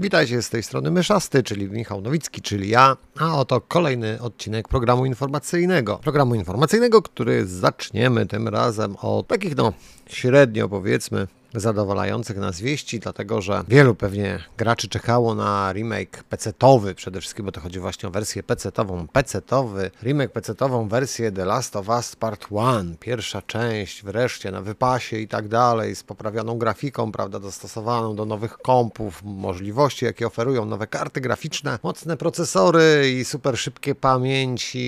Witajcie z tej strony Myszasty, czyli Michał Nowicki, czyli ja, a oto kolejny odcinek programu informacyjnego. Programu informacyjnego, który zaczniemy tym razem od takich no średnio powiedzmy zadowalających nas wieści, dlatego że wielu pewnie graczy czekało na remake PC-towy, przede wszystkim, bo to chodzi właśnie o wersję PC-tową. PC-towy, remake PC-tową wersję The Last of Us Part 1, pierwsza część wreszcie na wypasie i tak dalej, z poprawioną grafiką, prawda, dostosowaną do nowych kompów, możliwości, jakie oferują nowe karty graficzne, mocne procesory i super szybkie pamięci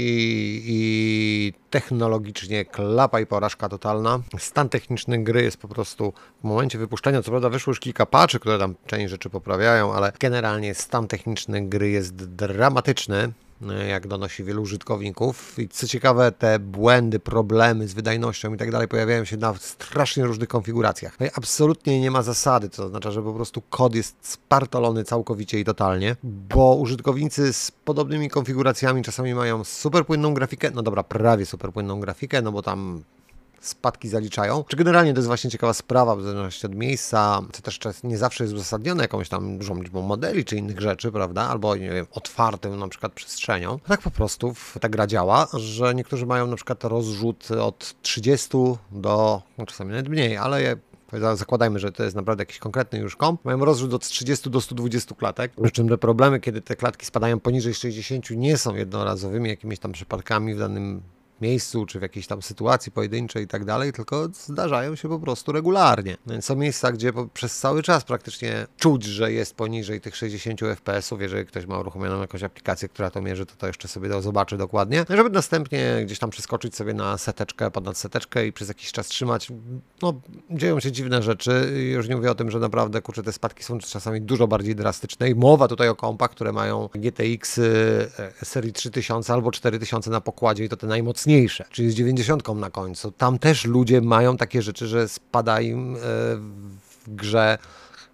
i technologicznie klapa i porażka totalna. Stan techniczny gry jest po prostu w momencie wypuszczenia, co prawda wyszło już kilka patchy, które tam część rzeczy poprawiają, ale generalnie stan techniczny gry jest dramatyczny jak donosi wielu użytkowników. I co ciekawe, te błędy, problemy z wydajnością i tak dalej pojawiają się na strasznie różnych konfiguracjach. No absolutnie nie ma zasady, to oznacza, że po prostu kod jest spartolony całkowicie i totalnie, bo użytkownicy z podobnymi konfiguracjami czasami mają super płynną grafikę, no dobra, prawie super płynną grafikę, no bo tam spadki zaliczają. Czy generalnie to jest właśnie ciekawa sprawa, w zależności od miejsca, co też nie zawsze jest uzasadnione jakąś tam dużą liczbą modeli czy innych rzeczy, prawda? Albo, nie wiem, otwartym na przykład przestrzenią. Tak po prostu ta gra działa, że niektórzy mają na przykład rozrzut od 30 do, no czasami nawet mniej, ale zakładajmy, że to jest naprawdę jakiś konkretny już komp, mają rozrzut od 30 do 120 klatek, przy czym te problemy, kiedy te klatki spadają poniżej 60 nie są jednorazowymi jakimiś tam przypadkami w danym miejscu, czy w jakiejś tam sytuacji pojedynczej i tak dalej, tylko zdarzają się po prostu regularnie. Są miejsca, gdzie przez cały czas praktycznie czuć, że jest poniżej tych 60 fps-ów. Jeżeli ktoś ma uruchomioną jakąś aplikację, która to mierzy, to to jeszcze sobie zobaczy dokładnie. Żeby następnie gdzieś tam przeskoczyć sobie na seteczkę, ponad seteczkę i przez jakiś czas trzymać. No, dzieją się dziwne rzeczy. Już nie mówię o tym, że naprawdę, kurczę, te spadki są czasami dużo bardziej drastyczne i mowa tutaj o kompach, które mają GTX e, serii 3000 albo 4000 na pokładzie i to te najmocniejsze mocniejsze, czyli z 90 na końcu. Tam też ludzie mają takie rzeczy, że spada im e, w grze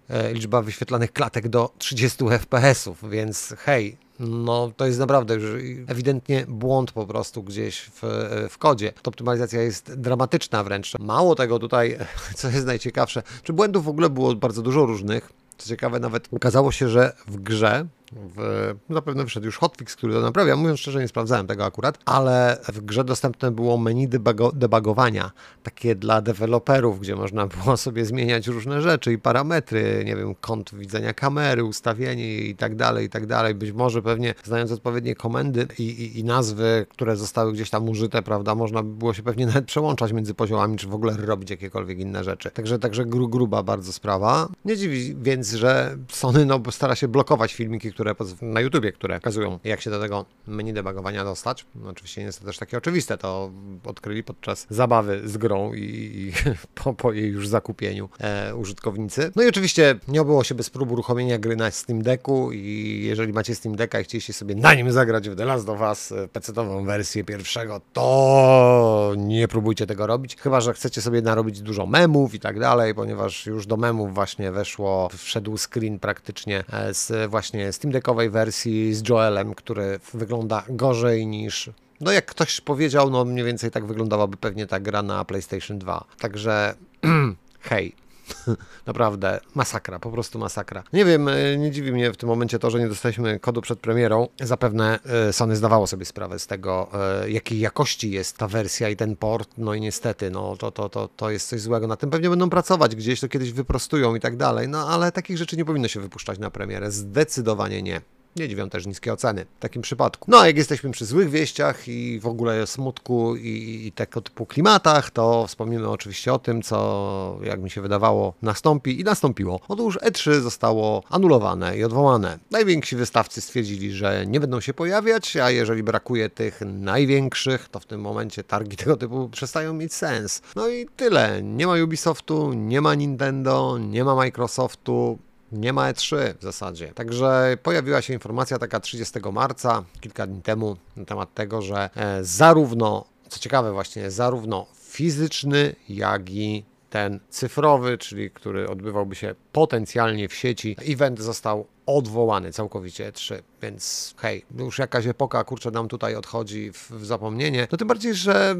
e, liczba wyświetlanych klatek do 30 fps-ów, więc hej, no to jest naprawdę już ewidentnie błąd po prostu gdzieś w, e, w kodzie. Ta optymalizacja jest dramatyczna wręcz. Mało tego tutaj, co jest najciekawsze, czy błędów w ogóle było bardzo dużo różnych. Co ciekawe, nawet okazało się, że w grze w, zapewne wyszedł już hotfix, który to naprawia. Mówiąc szczerze, nie sprawdzałem tego akurat, ale w grze dostępne było menu debugowania, takie dla deweloperów, gdzie można było sobie zmieniać różne rzeczy i parametry, nie wiem, kąt widzenia kamery, ustawienie i tak dalej, i tak dalej. Być może pewnie znając odpowiednie komendy i, i, i nazwy, które zostały gdzieś tam użyte, prawda, można by było się pewnie nawet przełączać między poziomami, czy w ogóle robić jakiekolwiek inne rzeczy. Także, także gru, gruba bardzo sprawa. Nie dziwi więc, że Sony no, stara się blokować filmiki, które na YouTubie, które pokazują, jak się do tego menu debugowania dostać. No, oczywiście nie jest to też takie oczywiste, to odkryli podczas zabawy z grą i, i po, po, jej już zakupieniu e, użytkownicy. No i oczywiście nie obyło się bez prób uruchomienia gry na Steam Decku i jeżeli macie Steam Decka i chcieliście sobie na nim zagrać w The Last of Us e, PC-ową wersję pierwszego, to nie próbujcie tego robić, chyba, że chcecie sobie narobić dużo memów i tak dalej, ponieważ już do memów właśnie weszło, wszedł screen praktycznie e, z właśnie Steam Deckowej wersji z Joelem, który wygląda gorzej niż no jak ktoś powiedział, no mniej więcej tak wyglądałaby pewnie ta gra na PlayStation 2. Także hej. Naprawdę, masakra, po prostu masakra. Nie wiem, e, nie dziwi mnie w tym momencie to, że nie dostaliśmy kodu przed premierą. Zapewne e, Sony zdawało sobie sprawę z tego, e, jakiej jakości jest ta wersja i ten port, no i niestety, no to, to, to, to jest coś złego. Na tym pewnie będą pracować, gdzieś to kiedyś wyprostują i tak dalej, no ale takich rzeczy nie powinno się wypuszczać na premierę. Zdecydowanie nie. Nie dziwią też niskie oceny w takim przypadku. No a jak jesteśmy przy złych wieściach i w ogóle smutku i, i tego typu klimatach, to wspomnimy oczywiście o tym, co jak mi się wydawało nastąpi i nastąpiło. Otóż E3 zostało anulowane i odwołane. Najwięksi wystawcy stwierdzili, że nie będą się pojawiać, a jeżeli brakuje tych największych, to w tym momencie targi tego typu przestają mieć sens. No i tyle. Nie ma Ubisoftu, nie ma Nintendo, nie ma Microsoftu, nie ma E3 w zasadzie. Także pojawiła się informacja taka 30 marca, kilka dni temu, na temat tego, że e, zarówno, co ciekawe właśnie, zarówno fizyczny, jak i ten cyfrowy, czyli który odbywałby się potencjalnie w sieci. Event został odwołany całkowicie 3, więc hej, już jakaś epoka, kurczę, nam tutaj odchodzi w, w, zapomnienie. No tym bardziej, że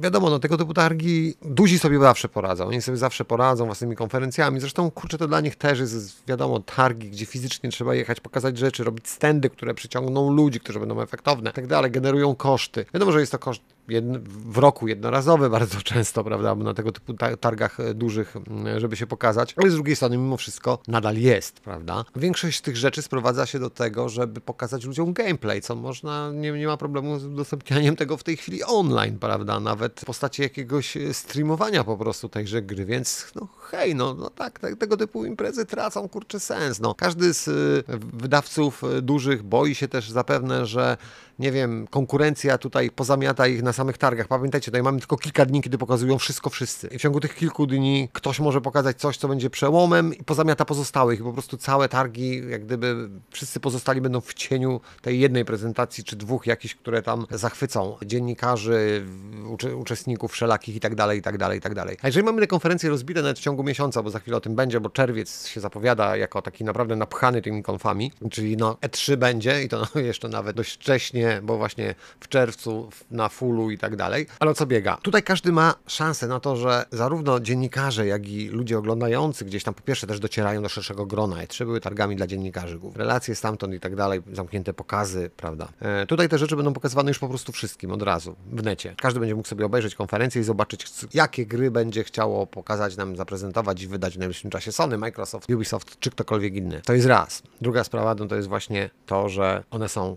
wiadomo, no tego typu targi duzi sobie zawsze poradzą, oni sobie zawsze poradzą własnymi konferencjami, zresztą kurczę, to dla nich też jest, wiadomo, targi, gdzie fizycznie trzeba jechać, pokazać rzeczy, robić standy, które przyciągną ludzi, którzy będą efektowne, tak dalej, generują koszty. Wiadomo, że jest to koszt w roku jednorazowy bardzo często, prawda, na tego typu targach e, dużych, żeby się pokazać, ale z drugiej strony mimo wszystko nadal jest, prawda. Większość tych rzeczy sprowadza się do tego, żeby pokazać ludziom gameplay, co można, nie, nie ma problemu z udostępnianiem tego w tej chwili online, prawda, nawet w postaci jakiegoś e, streamowania po prostu tejże gry, więc no hej, no, no tak, tak, tego typu imprezy tracą, kurczę, sens, no. Każdy z e, wydawców dużych boi się też zapewne, że nie wiem, konkurencja tutaj pozamiata ich na samych targach. Pamiętajcie, tutaj mamy tylko kilka dni, kiedy pokazują wszystko wszyscy. I w ciągu tych kilku dni ktoś może pokazać coś, co będzie przełomem i pozamiata pozostałych. I po prostu całe targi, jak gdyby wszyscy pozostali będą w cieniu tej jednej prezentacji, czy dwóch jakichś, które tam zachwycą dziennikarzy, ucze uczestników wszelakich i tak dalej, i tak dalej, i tak dalej. A jeżeli mamy te konferencje rozbite nawet w ciągu miesiąca, bo za chwilę o tym będzie, bo czerwiec się zapowiada jako taki naprawdę napchany tymi konfami, czyli no E3 będzie i to no, jeszcze nawet dość wcześnie bo właśnie w czerwcu na fullu i tak dalej. Ale o co biega? Tutaj każdy ma szansę na to, że zarówno dziennikarze, jak i ludzie oglądający gdzieś tam po pierwsze też docierają do szerszego grona. E3 były targami dla dziennikarzy, relacje stamtąd i tak dalej, zamknięte pokazy, prawda. E, tutaj te rzeczy będą pokazywane już po prostu wszystkim od razu w necie. Każdy będzie mógł sobie obejrzeć konferencję i zobaczyć, jakie gry będzie chciało pokazać nam, zaprezentować i wydać w najbliższym czasie Sony, Microsoft, Ubisoft czy ktokolwiek inny. To jest raz. Druga sprawa no to jest właśnie to, że one są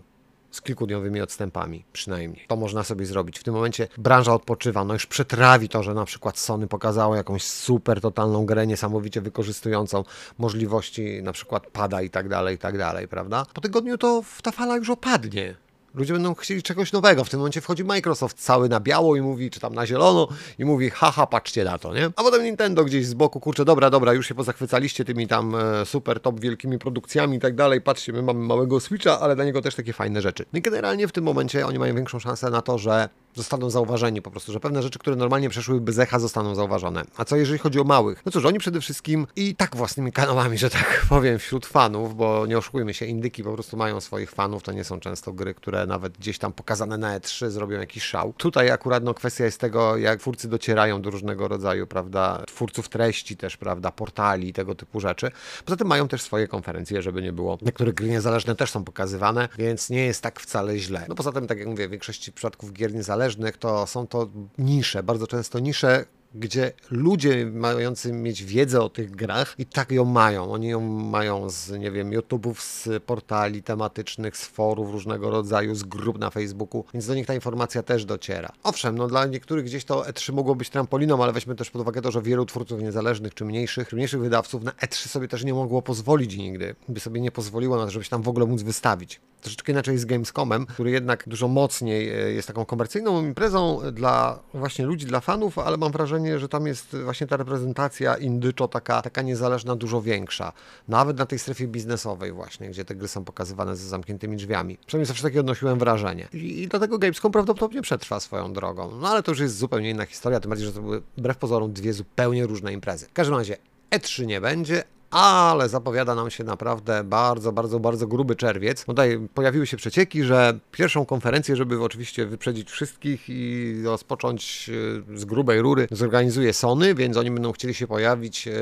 z kilkudniowymi odstępami przynajmniej. To można sobie zrobić. W tym momencie branża odpoczywa, no już przetrawi to, że na przykład Sony pokazało jakąś super totalną grę niesamowicie wykorzystującą możliwości na przykład pada i tak dalej, i tak dalej, prawda? Po tygodniu to ta fala już opadnie. Ludzie będą chcieli czegoś nowego. W tym momencie wchodzi Microsoft cały na biało i mówi, czy tam na zielono i mówi, haha, patrzcie na to, nie? A potem Nintendo gdzieś z boku, kurczę, dobra, dobra, już się pozachwycaliście tymi tam e, super top wielkimi produkcjami i tak dalej. Patrzcie, my mamy małego Switcha, ale dla niego też takie fajne rzeczy. No i generalnie w tym momencie oni mają większą szansę na to, że zostaną zauważeni po prostu, że pewne rzeczy, które normalnie przeszłyby z echa, zostaną zauważone. A co jeżeli chodzi o małych? No cóż, oni przede wszystkim i tak własnymi kanałami, że tak powiem, wśród fanów, bo nie oszukujmy się, indyki po prostu mają swoich fanów, to nie są często gry, które nawet gdzieś tam pokazane na E3 zrobią jakiś szał. Tutaj akurat no, kwestia jest tego, jak twórcy docierają do różnego rodzaju, prawda, twórców treści też, prawda, portali, tego typu rzeczy. Poza tym mają też swoje konferencje, żeby nie było. Niektóre gry niezależne też są pokazywane, więc nie jest tak wcale źle. No poza tym, tak jak mówię, w większości przypadków gier niezależnych niezależnych, to są to nisze, bardzo często nisze, gdzie ludzie mający mieć wiedzę o tych grach i tak ją mają. Oni ją mają z, nie wiem, YouTube'ów, z portali tematycznych, z forów różnego rodzaju, z grup na Facebooku, więc do nich ta informacja też dociera. Owszem, no dla niektórych gdzieś to E3 mogło być trampoliną, ale weźmy też pod uwagę to, że wielu twórców niezależnych czy mniejszych, mniejszych wydawców na E3 sobie też nie mogło pozwolić nigdy, by sobie nie pozwoliło na to, żeby się tam w ogóle móc wystawić. Troszeczkę inaczej z Gamescomem, który jednak dużo mocniej e, jest taką komercyjną imprezą dla właśnie ludzi, dla fanów, ale mam wrażenie, że tam jest właśnie ta reprezentacja indyczo taka, taka niezależna, dużo większa. Nawet na tej strefie biznesowej właśnie, gdzie te gry są pokazywane ze zamkniętymi drzwiami. Przynajmniej zawsze takie odnosiłem wrażenie. I, i dlatego Gamescom prawdopodobnie przetrwa swoją drogą. No ale to już jest zupełnie inna historia, tym bardziej, że to były wbrew pozorom dwie zupełnie różne imprezy. W każdym razie E3 nie będzie, ale zapowiada nam się naprawdę bardzo, bardzo, bardzo gruby czerwiec. Tutaj pojawiły się przecieki, że pierwszą konferencję, żeby oczywiście wyprzedzić wszystkich i rozpocząć e, z grubej rury, zorganizuje Sony, więc oni będą chcieli się pojawić e,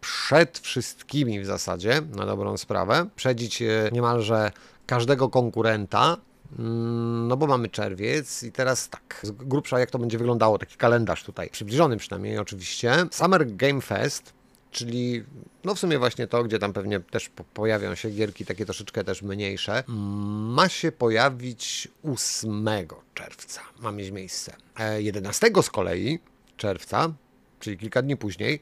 przed wszystkimi w zasadzie, na dobrą sprawę, przedzić e, niemalże każdego konkurenta, mm, no bo mamy czerwiec i teraz tak, z grubsza jak to będzie wyglądało, taki kalendarz tutaj, przybliżony przynajmniej oczywiście. Summer Game Fest czyli no w sumie właśnie to, gdzie tam pewnie też pojawią się gierki takie troszeczkę też mniejsze, ma się pojawić 8 czerwca, ma mieć miejsce. 11 e, z kolei czerwca, czyli kilka dni później,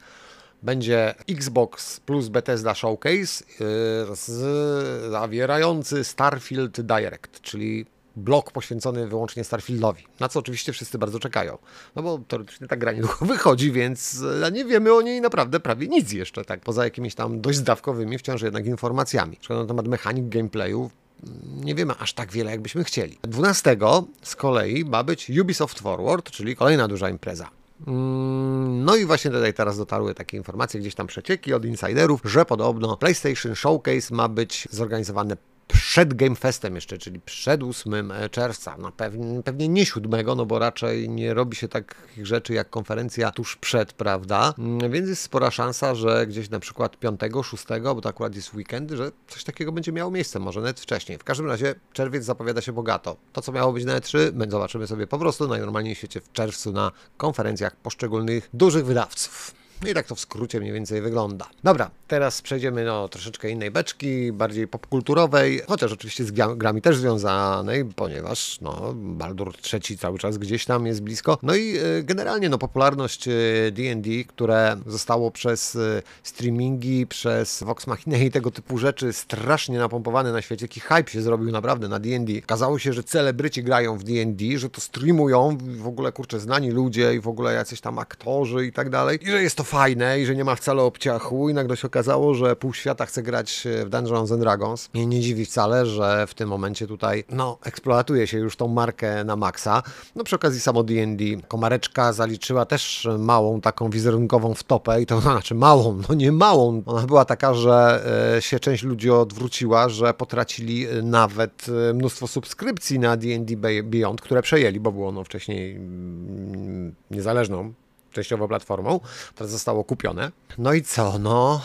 będzie Xbox plus Bethesda Showcase yy, zawierający Starfield Direct, czyli blok poświęcony wyłącznie Starfieldowi, na co oczywiście wszyscy bardzo czekają. No bo teoretycznie ta gra niedługo wychodzi, więc e, nie wiemy o niej naprawdę prawie nic jeszcze, tak, poza jakimiś tam dość zdawkowymi wciąż jednak informacjami. Na temat mechanik gameplayu mm, nie wiemy aż tak wiele, jakbyśmy chcieli. 12 z kolei ma być Ubisoft Forward, czyli kolejna duża impreza. Mm, No i właśnie tutaj teraz dotarły takie informacje, gdzieś tam przecieki od insiderów, że podobno PlayStation Showcase ma być zorganizowany przed Game Festem jeszcze, czyli przed 8 czerwca. No pewnie, pewnie nie 7, no bo raczej nie robi się takich rzeczy jak konferencja tuż przed, prawda? Mm, Więc jest spora szansa, że gdzieś na przykład 5, 6, bo to akurat jest weekend, że coś takiego będzie miało miejsce, może nawet wcześniej. W każdym razie czerwiec zapowiada się bogato. To, co miało być na E3, my zobaczymy sobie po prostu najnormalniej w świecie w czerwcu na konferencjach poszczególnych dużych wydawców. No i tak to w skrócie mniej więcej wygląda. Dobra, teraz przejdziemy do troszeczkę innej beczki, bardziej popkulturowej, chociaż oczywiście z gra- grami też związanej, ponieważ no, Baldur III cały czas gdzieś tam jest blisko. No i e, generalnie no, popularność e, D&D, które zostało przez e, streamingi, przez Vox Machina i tego typu rzeczy strasznie napompowane na świecie, jaki hype się zrobił naprawdę na D&D. Okazało się, że celebryci grają w D&D, że to streamują w ogóle, kurczę, znani ludzie i w ogóle jacyś tam aktorzy i tak dalej. I że jest to fajne i że nie ma wcale obciachu i nagle się okazało, że pół świata chce grać w Dungeons and Dragons. Mnie nie dziwi wcale, że w tym momencie tutaj, no, eksploatuje się już tą markę na maksa. No przy okazji samo D&D. Komareczka zaliczyła też małą taką wizerunkową wtopę i to znaczy małą, no nie małą. Ona była taka, że e, się część ludzi odwróciła, że potracili e, nawet e, mnóstwo subskrypcji na D&D Beyond, które przejęli, bo było ono wcześniej mm, niezależną częściowo platformą, teraz zostało kupione. No i co? No,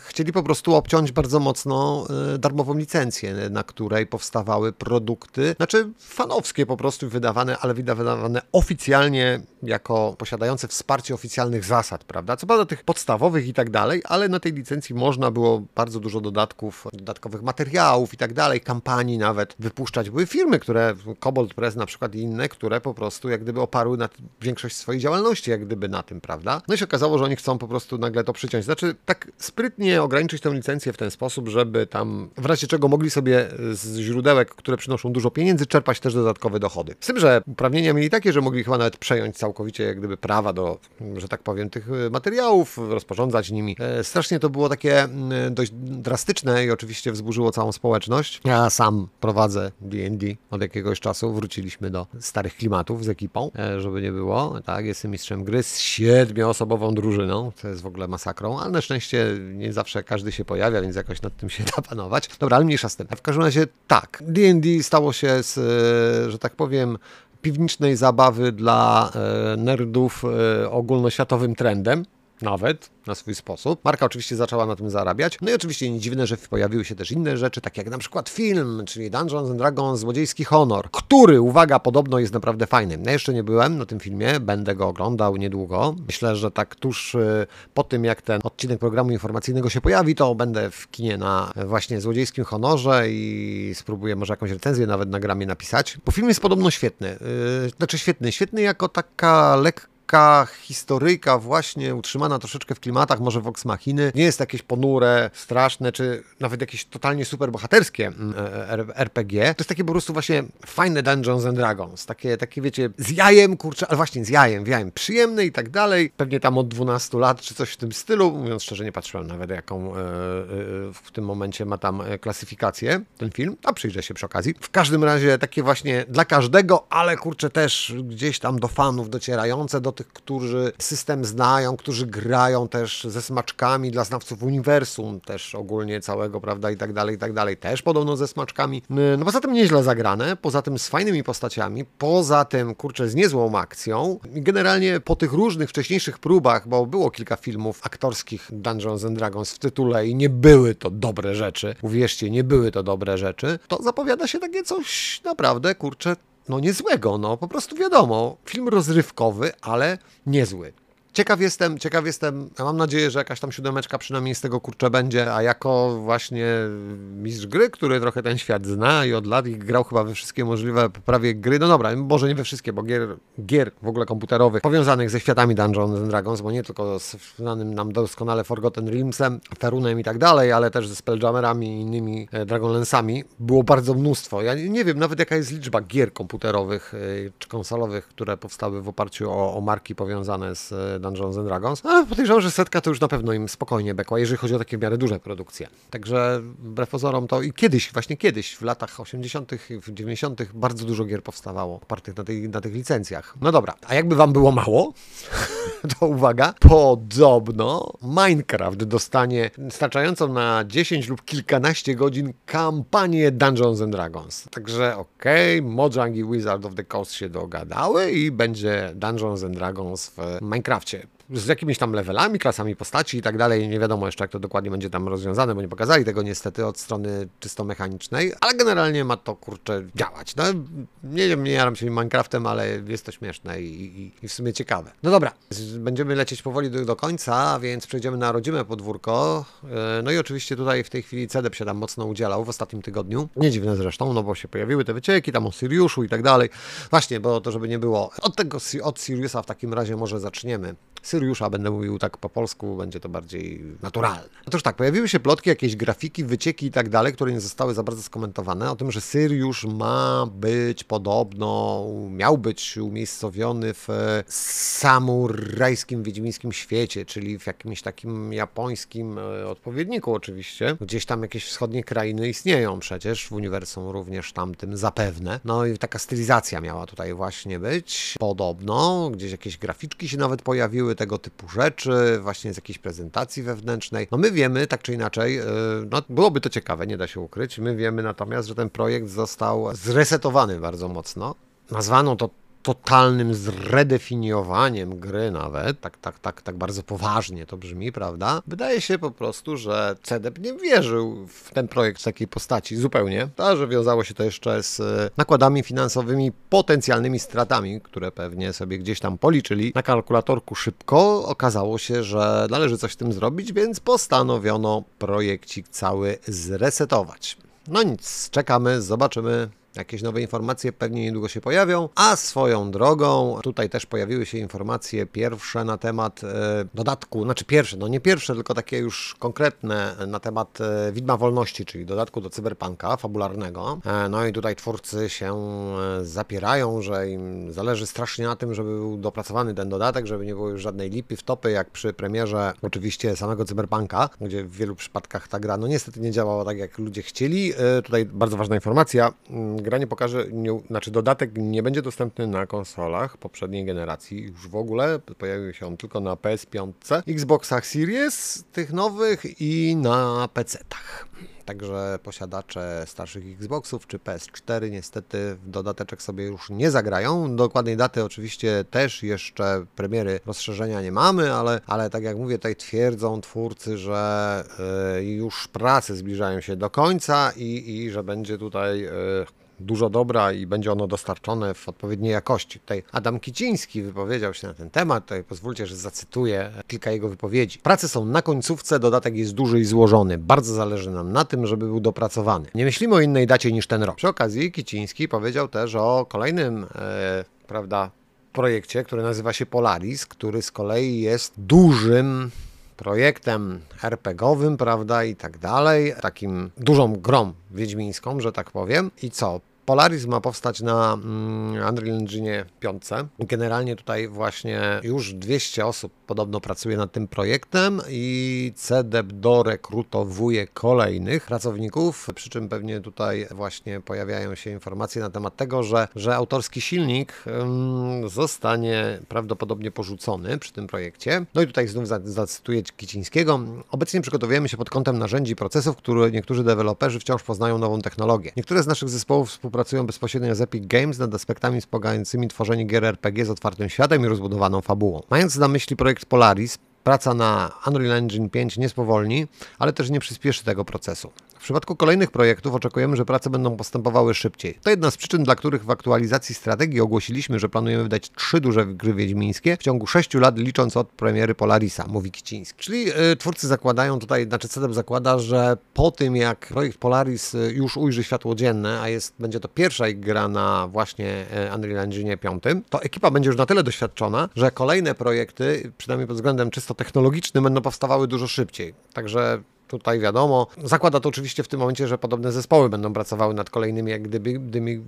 chcieli po prostu obciąć bardzo mocno e, darmową licencję, na której powstawały produkty, znaczy fanowskie po prostu wydawane, ale wydawane oficjalnie jako posiadające wsparcie oficjalnych zasad, prawda? Co prawda tych podstawowych i tak dalej, ale na tej licencji można było bardzo dużo dodatków, dodatkowych materiałów i tak dalej, kampanii nawet wypuszczać. Były firmy, które, Cobalt Press na przykład i inne, które po prostu jak gdyby oparły na większość swojej działalności, jak gdyby na tym, prawda? No i się okazało, że oni chcą po prostu nagle to przyciąć. Znaczy, tak sprytnie ograniczyć tę licencję w ten sposób, żeby tam w razie czego mogli sobie z źródełek, które przynoszą dużo pieniędzy, czerpać też dodatkowe dochody. Z tym, że uprawnienia mieli takie, że mogli chyba nawet przejąć całkowicie jak gdyby prawa do, że tak powiem, tych materiałów, rozporządzać nimi. E, Strasznie to było takie dość drastyczne i oczywiście wzburzyło całą społeczność. Ja sam prowadzę D&D od jakiegoś czasu. Wróciliśmy do starych klimatów z ekipą, e, żeby nie było. Tak, jestem mistrzem gry z siedmioosobową drużyną, co jest w ogóle masakrą, ale na szczęście nie zawsze każdy się pojawia, więc jakoś nad tym się da panować. Dobra, ale mniejsza z tym. W każdym razie tak, D&D stało się z, e, że tak powiem, piwnicznej zabawy dla e, nerdów e, ogólnoświatowym trendem. Nawet na swój sposób. Marka oczywiście zaczęła na tym zarabiać. No i oczywiście nie dziwne, że pojawiły się też inne rzeczy, takie jak na przykład film, czyli Dungeons and Dragons Złodziejski Honor, który, uwaga, podobno jest naprawdę fajny. Ja jeszcze nie byłem na tym filmie, będę go oglądał niedługo. Myślę, że tak tuż y, po tym, jak ten odcinek programu informacyjnego się pojawi, to będę w kinie na właśnie Złodziejskim Honorze i spróbuję może jakąś recenzję nawet na gramie napisać. Bo film jest podobno świetny. Yy, znaczy świetny. Świetny jako taka lekka taka historyjka właśnie utrzymana troszeczkę w klimatach może Vox Machiny. Nie jest jakieś ponure, straszne, czy nawet jakieś totalnie super bohaterskie mm, e, RPG. To jest takie po prostu właśnie fajne Dungeons and Dragons. Takie, takie wiecie, z jajem, kurczę, ale właśnie z jajem, jajem. Przyjemne i tak dalej. Pewnie tam od 12 lat, czy coś w tym stylu. Mówiąc szczerze, nie patrzyłem nawet jaką e, e, w tym momencie ma tam e, klasyfikację ten film, a przyjrzę się przy okazji. W każdym razie takie właśnie dla każdego, ale kurczę też gdzieś tam do fanów docierające, do tych, którzy system znają, którzy grają też ze smaczkami dla znawców uniwersum, też ogólnie całego, prawda, i tak dalej, i tak dalej, też podobno ze smaczkami. No poza tym nieźle zagrane, poza tym z fajnymi postaciami, poza tym, kurczę, z niezłą akcją. Generalnie po tych różnych wcześniejszych próbach, bo było kilka filmów aktorskich Dungeons and Dragons w tytule i nie były to dobre rzeczy, uwierzcie, nie były to dobre rzeczy, to zapowiada się takie coś naprawdę, kurczę, no niezłego, no po prostu wiadomo, film rozrywkowy, ale niezły. Ciekaw jestem, ciekaw jestem, ja mam nadzieję, że jakaś tam siódemeczka przynajmniej z tego kurczę będzie, a jako właśnie mistrz gry, który trochę ten świat zna i od lat grał chyba we wszystkie możliwe prawie gry, no dobra, może nie we wszystkie, bo gier, gier w ogóle komputerowych powiązanych ze światami Dungeons and Dragons, bo nie tylko z znanym nam doskonale Forgotten Realmsem, Ferunem i tak dalej, ale też ze Spelljammerami i innymi e, Dragonlansami było bardzo mnóstwo. Ja nie wiem nawet jaka jest liczba gier komputerowych e, czy konsolowych, które powstały w oparciu o, o marki powiązane z e, Dungeons and Dragons, ale podejrzewam, że setka to już na pewno im spokojnie bekła, jeżeli chodzi o takie w miarę duże produkcje. Także wbrew pozorom to i kiedyś, właśnie kiedyś, w latach 80., w 90., bardzo dużo gier powstawało opartych na, tej, na tych licencjach. No dobra, a jakby wam było mało, to uwaga, podobno Minecraft dostanie starczającą na 10 lub kilkanaście godzin kampanię Dungeons and Dragons. Także okej, okay, Mojang i Wizard of the Coast się dogadały i będzie Dungeons and Dragons w Minecrafcie z jakimiś tam levelami, klasami postaci i tak dalej. Nie wiadomo jeszcze, jak to dokładnie będzie tam rozwiązane, bo nie pokazali tego niestety od strony czysto mechanicznej, ale generalnie ma to kurczę działać. No, nie wiem, nie jaram się Minecraftem, ale jest to śmieszne i, i, i w sumie ciekawe. No dobra, będziemy lecieć powoli do, do, końca, więc przejdziemy na rodzime podwórko. E, no i oczywiście tutaj w tej chwili CDEP się tam mocno udzielał w ostatnim tygodniu. Nie dziwne zresztą, no bo się pojawiły te wycieki tam o Siriuszu i tak dalej. Właśnie, bo to żeby nie było. Od tego, od Siriusa w takim razie może zaczniemy. Syriusza, będę mówił tak po polsku, będzie to bardziej naturalne. Otóż tak, pojawiły się plotki, jakieś grafiki, wycieki i tak dalej, które nie zostały za bardzo skomentowane, o tym, że Syriusz ma być podobno, miał być umiejscowiony w samurajskim, wiedźmińskim świecie, czyli w jakimś takim japońskim e, odpowiedniku oczywiście. Gdzieś tam jakieś wschodnie krainy istnieją przecież, w uniwersum również tamtym zapewne. No i taka stylizacja miała tutaj właśnie być, podobno, gdzieś jakieś graficzki się nawet pojawiły, były tego typu rzeczy, właśnie z jakiejś prezentacji wewnętrznej. No my wiemy, tak czy inaczej, y, no byłoby to ciekawe, nie da się ukryć. My wiemy natomiast, że ten projekt został zresetowany bardzo mocno. Nazwano to totalnym zredefiniowaniem gry nawet, tak, tak, tak, tak bardzo poważnie to brzmi, prawda? Wydaje się po prostu, że CDEP nie wierzył w ten projekt w takiej postaci zupełnie, a że wiązało się to jeszcze z e, nakładami finansowymi, potencjalnymi stratami, które pewnie sobie gdzieś tam policzyli na kalkulatorku szybko. Okazało się, że należy coś z tym zrobić, więc postanowiono projekcik cały zresetować. No nic, czekamy, zobaczymy, Jakieś nowe informacje pewnie niedługo się pojawią, a swoją drogą tutaj też pojawiły się informacje pierwsze na temat e, dodatku, znaczy pierwsze, no nie pierwsze, tylko takie już konkretne na temat e, Widma Wolności, czyli dodatku do cyberpunka fabularnego. E, no i tutaj twórcy się e, zapierają, że im zależy strasznie na tym, żeby był dopracowany ten dodatek, żeby nie było już żadnej lipy w topy, jak przy premierze oczywiście samego cyberpunka, gdzie w wielu przypadkach ta gra no niestety nie działała tak, jak ludzie chcieli. E, tutaj bardzo ważna informacja mm, gra nie pokaże, nie, znaczy dodatek nie będzie dostępny na konsolach poprzedniej generacji już w ogóle. Pojawił się on tylko na PS5, Xboxach Series tych nowych i na PC-tach. Także posiadacze starszych Xboxów czy PS4 niestety w dodateczek sobie już nie zagrają. Dokładnej daty oczywiście też jeszcze premiery rozszerzenia nie mamy, ale, ale tak jak mówię, tutaj twierdzą twórcy, że y, już prace zbliżają się do końca i, i że będzie tutaj y, dużo dobra i będzie ono dostarczone w odpowiedniej jakości. Tutaj Adam Kiciński wypowiedział się na ten temat, tutaj pozwólcie, że zacytuję kilka jego wypowiedzi. Prace są na końcówce, dodatek jest duży i złożony. Bardzo zależy nam na tym, żeby był dopracowany. Nie myślimy o innej dacie niż ten rok. Przy okazji Kiciński powiedział też o kolejnym, e, prawda, projekcie, który nazywa się Polaris, który z kolei jest dużym projektem RPGowym, prawda, i tak dalej, takim dużą grą wiedźmińską, że tak powiem. I co? Polaris ma powstać na mm, Unreal Engine 5. Generalnie tutaj właśnie już 200 osób podobno pracuje nad tym projektem i CDEP dorekrutowuje kolejnych pracowników, przy czym pewnie tutaj właśnie pojawiają się informacje na temat tego, że, że autorski silnik um, zostanie prawdopodobnie porzucony przy tym projekcie. No i tutaj znów zacytuję Kicińskiego. Obecnie przygotowujemy się pod kątem narzędzi i procesów, które niektórzy deweloperzy wciąż poznają nową technologię. Niektóre z naszych zespołów współpracują bezpośrednio z Epic Games nad aspektami wspomagającymi tworzenie gier RPG z otwartym światem i rozbudowaną fabułą. Mając na myśli projekt Polaris, praca na Unreal Engine 5 nie spowolni, ale też nie przyspieszy tego procesu. W przypadku kolejnych projektów oczekujemy, że prace będą postępowały szybciej. To jedna z przyczyn, dla których w aktualizacji strategii ogłosiliśmy, że planujemy wydać trzy duże gry wiedźmińskie w ciągu sześciu lat, licząc od premiery Polarisa, mówi Kiciński. Czyli yy, twórcy zakładają tutaj, znaczy CDEP zakłada, że po tym jak projekt Polaris y, już ujrzy światło dzienne, a jest, będzie to pierwsza ich gra na właśnie y, Unreal Engine 5, to ekipa będzie już na tyle doświadczona, że kolejne projekty, przynajmniej pod względem czysto technologicznym, będą powstawały dużo szybciej. Także tutaj wiadomo. Zakłada to oczywiście w tym momencie, że podobne zespoły będą pracowały nad kolejnymi jak gdyby,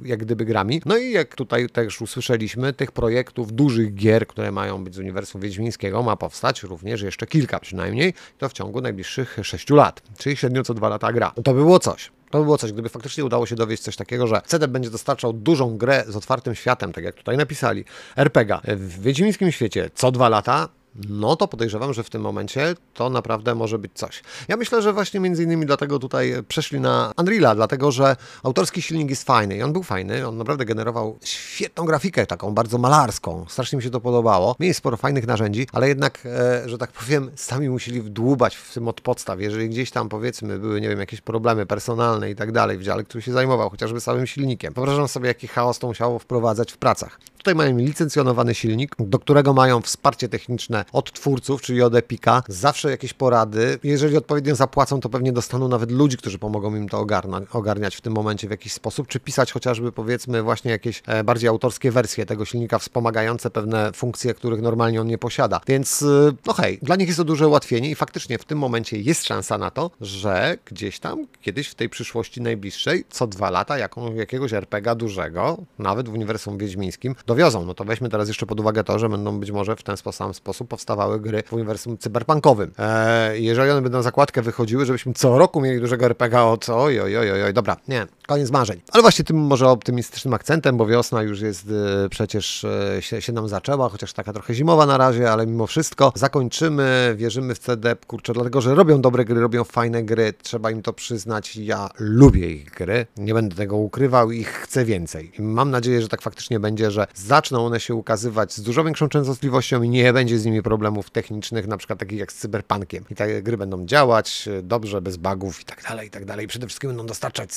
jak gdyby grami. No i jak tutaj też usłyszeliśmy, tych projektów, dużych gier, które mają być z uniwersum Wiedźmińskiego, ma powstać również jeszcze kilka przynajmniej, to w ciągu najbliższych 6 lat, czyli średnio co dwa lata gra. To by było coś. To by było coś, gdyby faktycznie udało się dowieść coś takiego, że CD będzie dostarczał dużą grę z otwartym światem, tak jak tutaj napisali, RPG w Wiedźmińskim świecie co dwa lata, no to podejrzewam, że w tym momencie to naprawdę może być coś. Ja myślę, że właśnie między innymi dlatego tutaj przeszli na Unreala, dlatego że autorski silnik jest fajny i on był fajny, on naprawdę generował świetną grafikę, taką bardzo malarską. Strasznie mi się to podobało. Mieli sporo fajnych narzędzi, ale jednak, e, że tak powiem, sami musieli wdłubać w tym od podstaw. Jeżeli gdzieś tam powiedzmy były, nie wiem, jakieś problemy personalne i tak dalej w dziale, który się zajmował chociażby samym silnikiem. Wyobrażam sobie, jaki chaos to musiało wprowadzać w pracach. Tutaj mają licencjonowany silnik, do którego mają wsparcie techniczne od twórców, czyli od Epika. Zawsze jakieś porady. Jeżeli odpowiednio zapłacą, to pewnie dostaną nawet ludzi, którzy pomogą im to ogarniać w tym momencie w jakiś sposób, czy pisać chociażby powiedzmy właśnie jakieś e, bardziej autorskie wersje tego silnika wspomagające pewne funkcje, których normalnie on nie posiada. Więc e, no hej, dla nich jest to duże ułatwienie i faktycznie w tym momencie jest szansa na to, że gdzieś tam kiedyś w tej przyszłości najbliższej, co dwa lata jaką, jakiegoś RPGa dużego, nawet w uniwersum wiedźmińskim, dowiozą. No to weźmy teraz jeszcze pod uwagę to, że będą być może w ten sam sposób powstawały gry w uniwersum cyberpunkowym. Eee, jeżeli one będą zakładkę wychodziły, żebyśmy co roku mieli dużego RPGa od oj, oj, oj, oj, dobra, nie, koniec marzeń. Ale właśnie tym może optymistycznym akcentem, bo wiosna już jest e, przecież e, się, się nam zaczęła, chociaż taka trochę zimowa na razie, ale mimo wszystko zakończymy, wierzymy w CD, kurczę, dlatego, że robią dobre gry, robią fajne gry, trzeba im to przyznać. Ja lubię ich gry, nie będę tego ukrywał i chcę więcej. I mam nadzieję, że tak faktycznie będzie, że zaczną one się ukazywać z dużo większą częstotliwością i nie będzie z nimi problemów technicznych, na przykład takich jak z Cyberpunkiem. I te gry będą działać e, dobrze, bez bugów i tak dalej, i tak dalej. Przede wszystkim będą dostarczać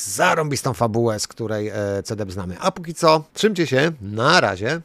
zarąbistą fabułę, z której e, CD znamy. A póki co, trzymcie się, na razie.